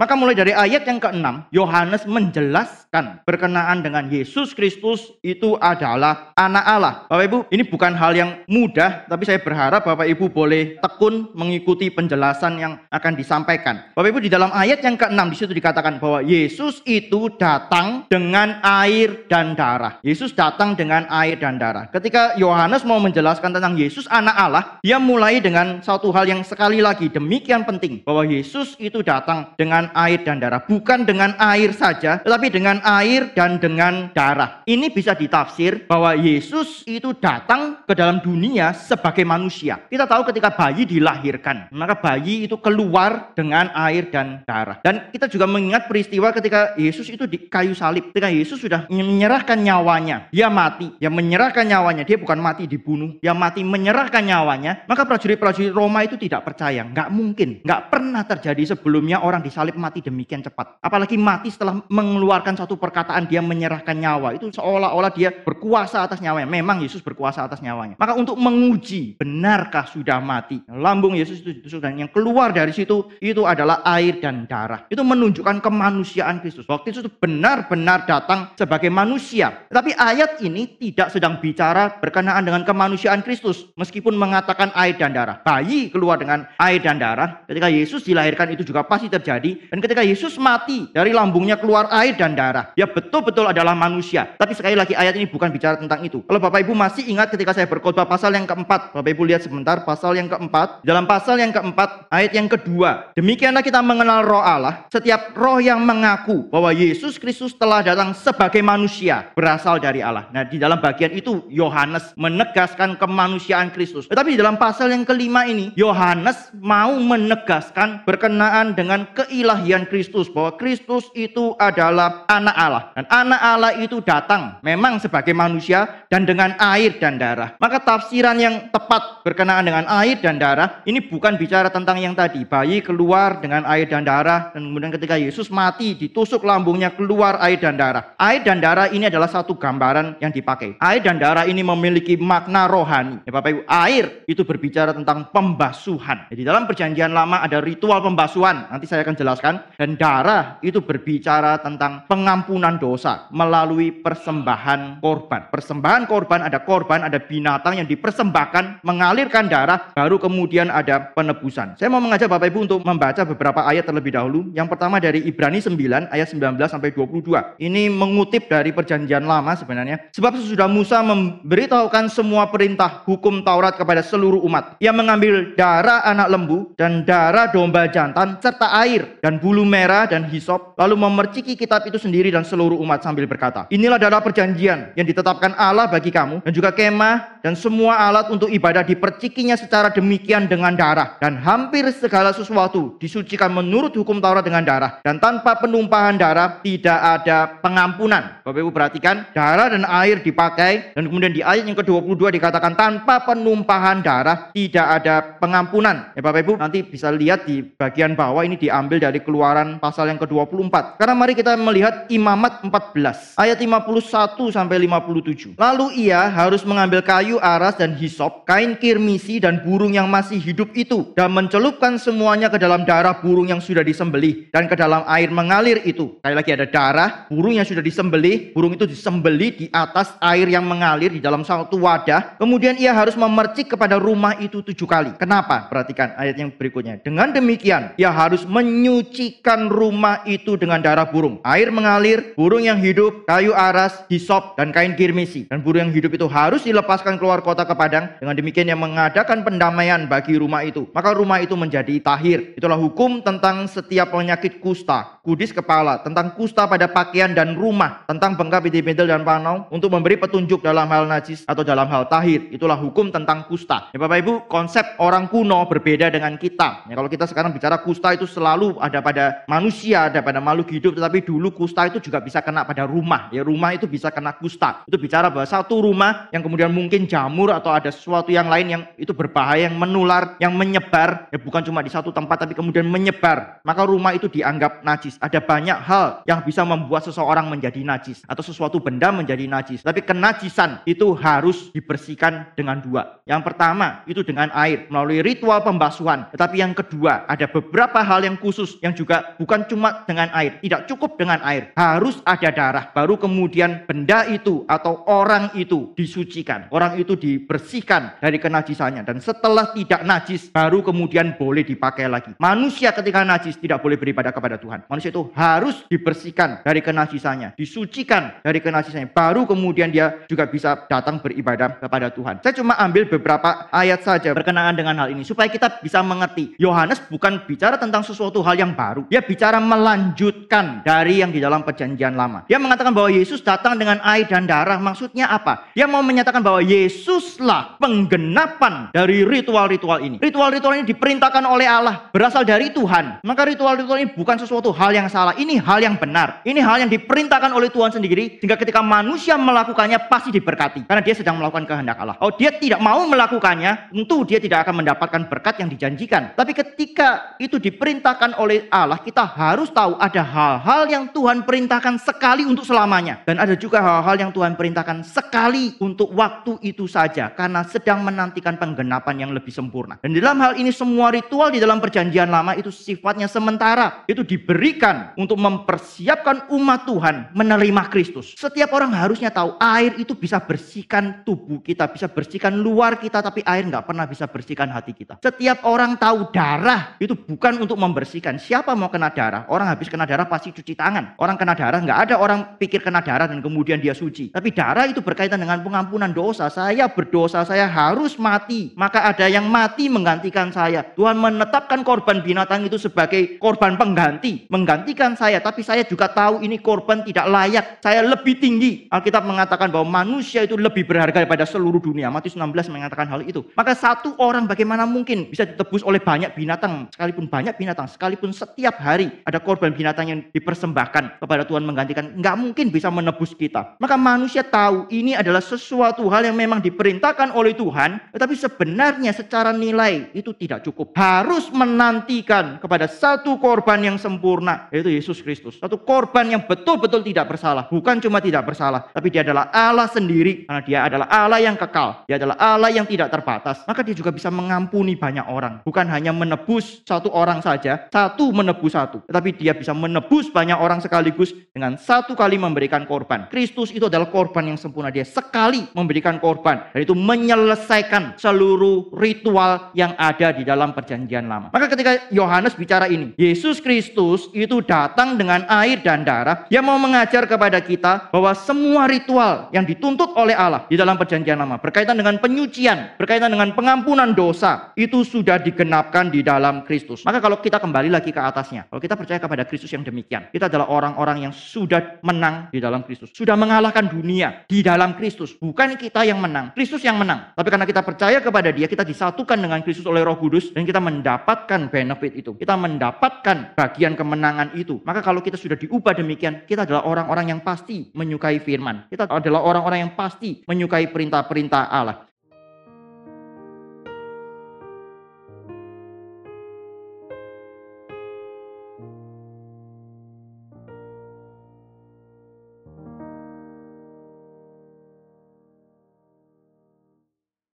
Maka mulai dari ayat yang ke-6, Yohanes menjelaskan berkenaan dengan Yesus Kristus itu adalah anak Allah. Bapak Ibu, ini bukan hal yang mudah, tapi saya berharap Bapak Ibu boleh tekun mengikuti penjelasan yang akan disampaikan. Bapak Ibu, di dalam ayat yang ke-6 di situ dikatakan bahwa Yesus itu datang dengan air dan darah. Yesus datang dengan air dan darah. Ketika Yohanes mau menjelaskan tentang Yesus anak Allah, dia mulai dengan satu hal yang sekali lagi demikian penting bahwa Yesus itu datang dengan air dan darah. Bukan dengan air saja, tetapi dengan air dan dengan darah. Ini bisa ditafsir bahwa Yesus itu datang ke dalam dunia sebagai manusia. Kita tahu ketika bayi dilahirkan, maka bayi itu keluar dengan air dan darah. Dan kita juga mengingat peristiwa ketika Yesus itu di kayu salib. Ketika Yesus sudah menyerahkan nyawanya, dia mati. Dia menyerahkan nyawanya, dia bukan mati dibunuh. Dia mati menyerahkan nyawanya. Maka prajurit-prajurit Roma itu tidak percaya. Nggak mungkin. Nggak pernah terjadi sebelumnya orang disalib mati demikian cepat. Apalagi mati setelah mengeluarkan satu perkataan dia menyerahkan nyawa. Itu seolah-olah dia berkuasa atas nyawanya. Memang Yesus berkuasa atas nyawanya. Maka untuk menguji benarkah sudah mati. Lambung Yesus itu ditusuk dan yang keluar dari situ itu adalah air dan darah. Itu menunjukkan kemanusiaan Kristus. Waktu itu benar-benar datang sebagai manusia. Tapi ayat ini tidak sedang bicara berkenaan dengan kemanusiaan Kristus. Meskipun mengatakan air dan darah. Bayi keluar dengan air dan darah. Ketika Yesus dilahirkan itu juga pasti terjadi. Dan ketika Yesus mati, dari lambungnya keluar air dan darah. Dia betul-betul adalah manusia. Tapi sekali lagi ayat ini bukan bicara tentang itu. Kalau Bapak Ibu masih ingat ketika saya berkhotbah pasal yang keempat. Bapak Ibu lihat sebentar pasal yang keempat. Dalam pasal yang keempat ayat yang kedua. Demikianlah kita mengenal roh Allah. Setiap roh yang mengaku bahwa Yesus Kristus telah datang sebagai manusia. Berasal dari Allah. Nah di dalam bagian itu Yohanes menegaskan kemanusiaan Kristus. Tetapi di dalam pasal yang kelima ini. Yohanes mau menegaskan berkenaan dengan keilahian keilahian Kristus bahwa Kristus itu adalah anak Allah dan anak Allah itu datang memang sebagai manusia dan dengan air dan darah. Maka tafsiran yang tepat berkenaan dengan air dan darah ini bukan bicara tentang yang tadi bayi keluar dengan air dan darah dan kemudian ketika Yesus mati ditusuk lambungnya keluar air dan darah. Air dan darah ini adalah satu gambaran yang dipakai. Air dan darah ini memiliki makna rohani. Ya Bapak Ibu, air itu berbicara tentang pembasuhan. Jadi dalam perjanjian lama ada ritual pembasuhan. Nanti saya akan jelaskan jelaskan dan darah itu berbicara tentang pengampunan dosa melalui persembahan korban. Persembahan korban ada korban, ada binatang yang dipersembahkan mengalirkan darah baru kemudian ada penebusan. Saya mau mengajak Bapak Ibu untuk membaca beberapa ayat terlebih dahulu. Yang pertama dari Ibrani 9 ayat 19 sampai 22. Ini mengutip dari perjanjian lama sebenarnya. Sebab sesudah Musa memberitahukan semua perintah hukum Taurat kepada seluruh umat. Ia mengambil darah anak lembu dan darah domba jantan serta air dan dan bulu merah dan hisop, lalu memerciki kitab itu sendiri dan seluruh umat sambil berkata, Inilah darah perjanjian yang ditetapkan Allah bagi kamu, dan juga kemah dan semua alat untuk ibadah dipercikinya secara demikian dengan darah. Dan hampir segala sesuatu disucikan menurut hukum Taurat dengan darah. Dan tanpa penumpahan darah tidak ada pengampunan. Bapak Ibu perhatikan, darah dan air dipakai, dan kemudian di ayat yang ke-22 dikatakan tanpa penumpahan darah tidak ada pengampunan. Ya Bapak Ibu nanti bisa lihat di bagian bawah ini diambil dari keluaran pasal yang ke-24. Karena mari kita melihat imamat 14 ayat 51 sampai 57. Lalu ia harus mengambil kayu aras dan hisop, kain kirmisi dan burung yang masih hidup itu dan mencelupkan semuanya ke dalam darah burung yang sudah disembelih dan ke dalam air mengalir itu. Sekali lagi ada darah, burung yang sudah disembelih, burung itu disembelih di atas air yang mengalir di dalam satu wadah. Kemudian ia harus memercik kepada rumah itu tujuh kali. Kenapa? Perhatikan ayat yang berikutnya. Dengan demikian, ia harus menyuci mensucikan rumah itu dengan darah burung. Air mengalir, burung yang hidup, kayu aras, hisop, dan kain kirmisi. Dan burung yang hidup itu harus dilepaskan keluar kota ke padang. Dengan demikian yang mengadakan pendamaian bagi rumah itu. Maka rumah itu menjadi tahir. Itulah hukum tentang setiap penyakit kusta, kudis kepala, tentang kusta pada pakaian dan rumah, tentang bengkak bintil dan panau, untuk memberi petunjuk dalam hal najis atau dalam hal tahir. Itulah hukum tentang kusta. Ya Bapak Ibu, konsep orang kuno berbeda dengan kita. Ya, kalau kita sekarang bicara kusta itu selalu ada pada manusia, ada pada makhluk hidup, tetapi dulu kusta itu juga bisa kena pada rumah. Ya, rumah itu bisa kena kusta. Itu bicara bahwa satu rumah yang kemudian mungkin jamur atau ada sesuatu yang lain yang itu berbahaya, yang menular, yang menyebar, ya bukan cuma di satu tempat tapi kemudian menyebar. Maka rumah itu dianggap najis. Ada banyak hal yang bisa membuat seseorang menjadi najis atau sesuatu benda menjadi najis. Tapi kenajisan itu harus dibersihkan dengan dua. Yang pertama itu dengan air melalui ritual pembasuhan. Tetapi yang kedua ada beberapa hal yang khusus yang juga bukan cuma dengan air, tidak cukup dengan air, harus ada darah. Baru kemudian benda itu atau orang itu disucikan, orang itu dibersihkan dari kenajisannya dan setelah tidak najis baru kemudian boleh dipakai lagi. Manusia ketika najis tidak boleh beribadah kepada Tuhan. Manusia itu harus dibersihkan dari kenajisannya, disucikan dari kenajisannya, baru kemudian dia juga bisa datang beribadah kepada Tuhan. Saya cuma ambil beberapa ayat saja berkenaan dengan hal ini supaya kita bisa mengerti. Yohanes bukan bicara tentang sesuatu hal yang baru. Dia bicara melanjutkan dari yang di dalam perjanjian lama. Dia mengatakan bahwa Yesus datang dengan air dan darah. Maksudnya apa? Dia mau menyatakan bahwa Yesuslah penggenapan dari ritual-ritual ini. Ritual-ritual ini diperintahkan oleh Allah, berasal dari Tuhan. Maka ritual-ritual ini bukan sesuatu hal yang salah. Ini hal yang benar. Ini hal yang diperintahkan oleh Tuhan sendiri. Sehingga ketika manusia melakukannya pasti diberkati. Karena dia sedang melakukan kehendak Allah. Oh dia tidak mau melakukannya, tentu dia tidak akan mendapatkan berkat yang dijanjikan. Tapi ketika itu diperintahkan oleh Allah, kita harus tahu ada hal-hal yang Tuhan perintahkan sekali untuk selamanya. Dan ada juga hal-hal yang Tuhan perintahkan sekali untuk waktu itu saja. Karena sedang menantikan penggenapan yang lebih sempurna. Dan dalam hal ini semua ritual di dalam perjanjian lama itu sifatnya sementara. Itu diberikan untuk mempersiapkan umat Tuhan menerima Kristus. Setiap orang harusnya tahu air itu bisa bersihkan tubuh kita, bisa bersihkan luar kita, tapi air nggak pernah bisa bersihkan hati kita. Setiap orang tahu darah itu bukan untuk membersihkan. Siapa mau kena darah? Orang habis kena darah pasti cuci tangan. Orang kena darah nggak ada orang pikir kena darah dan kemudian dia suci. Tapi darah itu berkaitan dengan pengampunan dosa. Saya berdosa, saya harus mati. Maka ada yang mati menggantikan saya. Tuhan menetapkan korban binatang itu sebagai korban pengganti, menggantikan saya. Tapi saya juga tahu ini korban tidak layak. Saya lebih tinggi. Alkitab mengatakan bahwa manusia itu lebih berharga daripada seluruh dunia. Matius 16 mengatakan hal itu. Maka satu orang bagaimana mungkin bisa ditebus oleh banyak binatang, sekalipun banyak binatang, sekalipun setiap hari ada korban binatang yang dipersembahkan kepada Tuhan menggantikan, nggak mungkin bisa menebus kita. Maka manusia tahu ini adalah sesuatu hal yang memang diperintahkan oleh Tuhan, tetapi sebenarnya secara nilai itu tidak cukup. Harus menantikan kepada satu korban yang sempurna, yaitu Yesus Kristus. Satu korban yang betul-betul tidak bersalah, bukan cuma tidak bersalah, tapi dia adalah Allah sendiri, karena dia adalah Allah yang kekal, dia adalah Allah yang tidak terbatas. Maka dia juga bisa mengampuni banyak orang, bukan hanya menebus satu orang saja, menebus satu, tetapi dia bisa menebus banyak orang sekaligus dengan satu kali memberikan korban. Kristus itu adalah korban yang sempurna. Dia sekali memberikan korban dan itu menyelesaikan seluruh ritual yang ada di dalam perjanjian lama. Maka ketika Yohanes bicara ini, Yesus Kristus itu datang dengan air dan darah. Dia mau mengajar kepada kita bahwa semua ritual yang dituntut oleh Allah di dalam perjanjian lama berkaitan dengan penyucian, berkaitan dengan pengampunan dosa, itu sudah digenapkan di dalam Kristus. Maka kalau kita kembali lagi ke atasnya, kalau kita percaya kepada Kristus yang demikian, kita adalah orang-orang yang sudah menang di dalam Kristus, sudah mengalahkan dunia di dalam Kristus. Bukan kita yang menang, Kristus yang menang. Tapi karena kita percaya kepada Dia, kita disatukan dengan Kristus oleh Roh Kudus dan kita mendapatkan benefit itu. Kita mendapatkan bagian kemenangan itu. Maka kalau kita sudah diubah demikian, kita adalah orang-orang yang pasti menyukai firman. Kita adalah orang-orang yang pasti menyukai perintah-perintah Allah.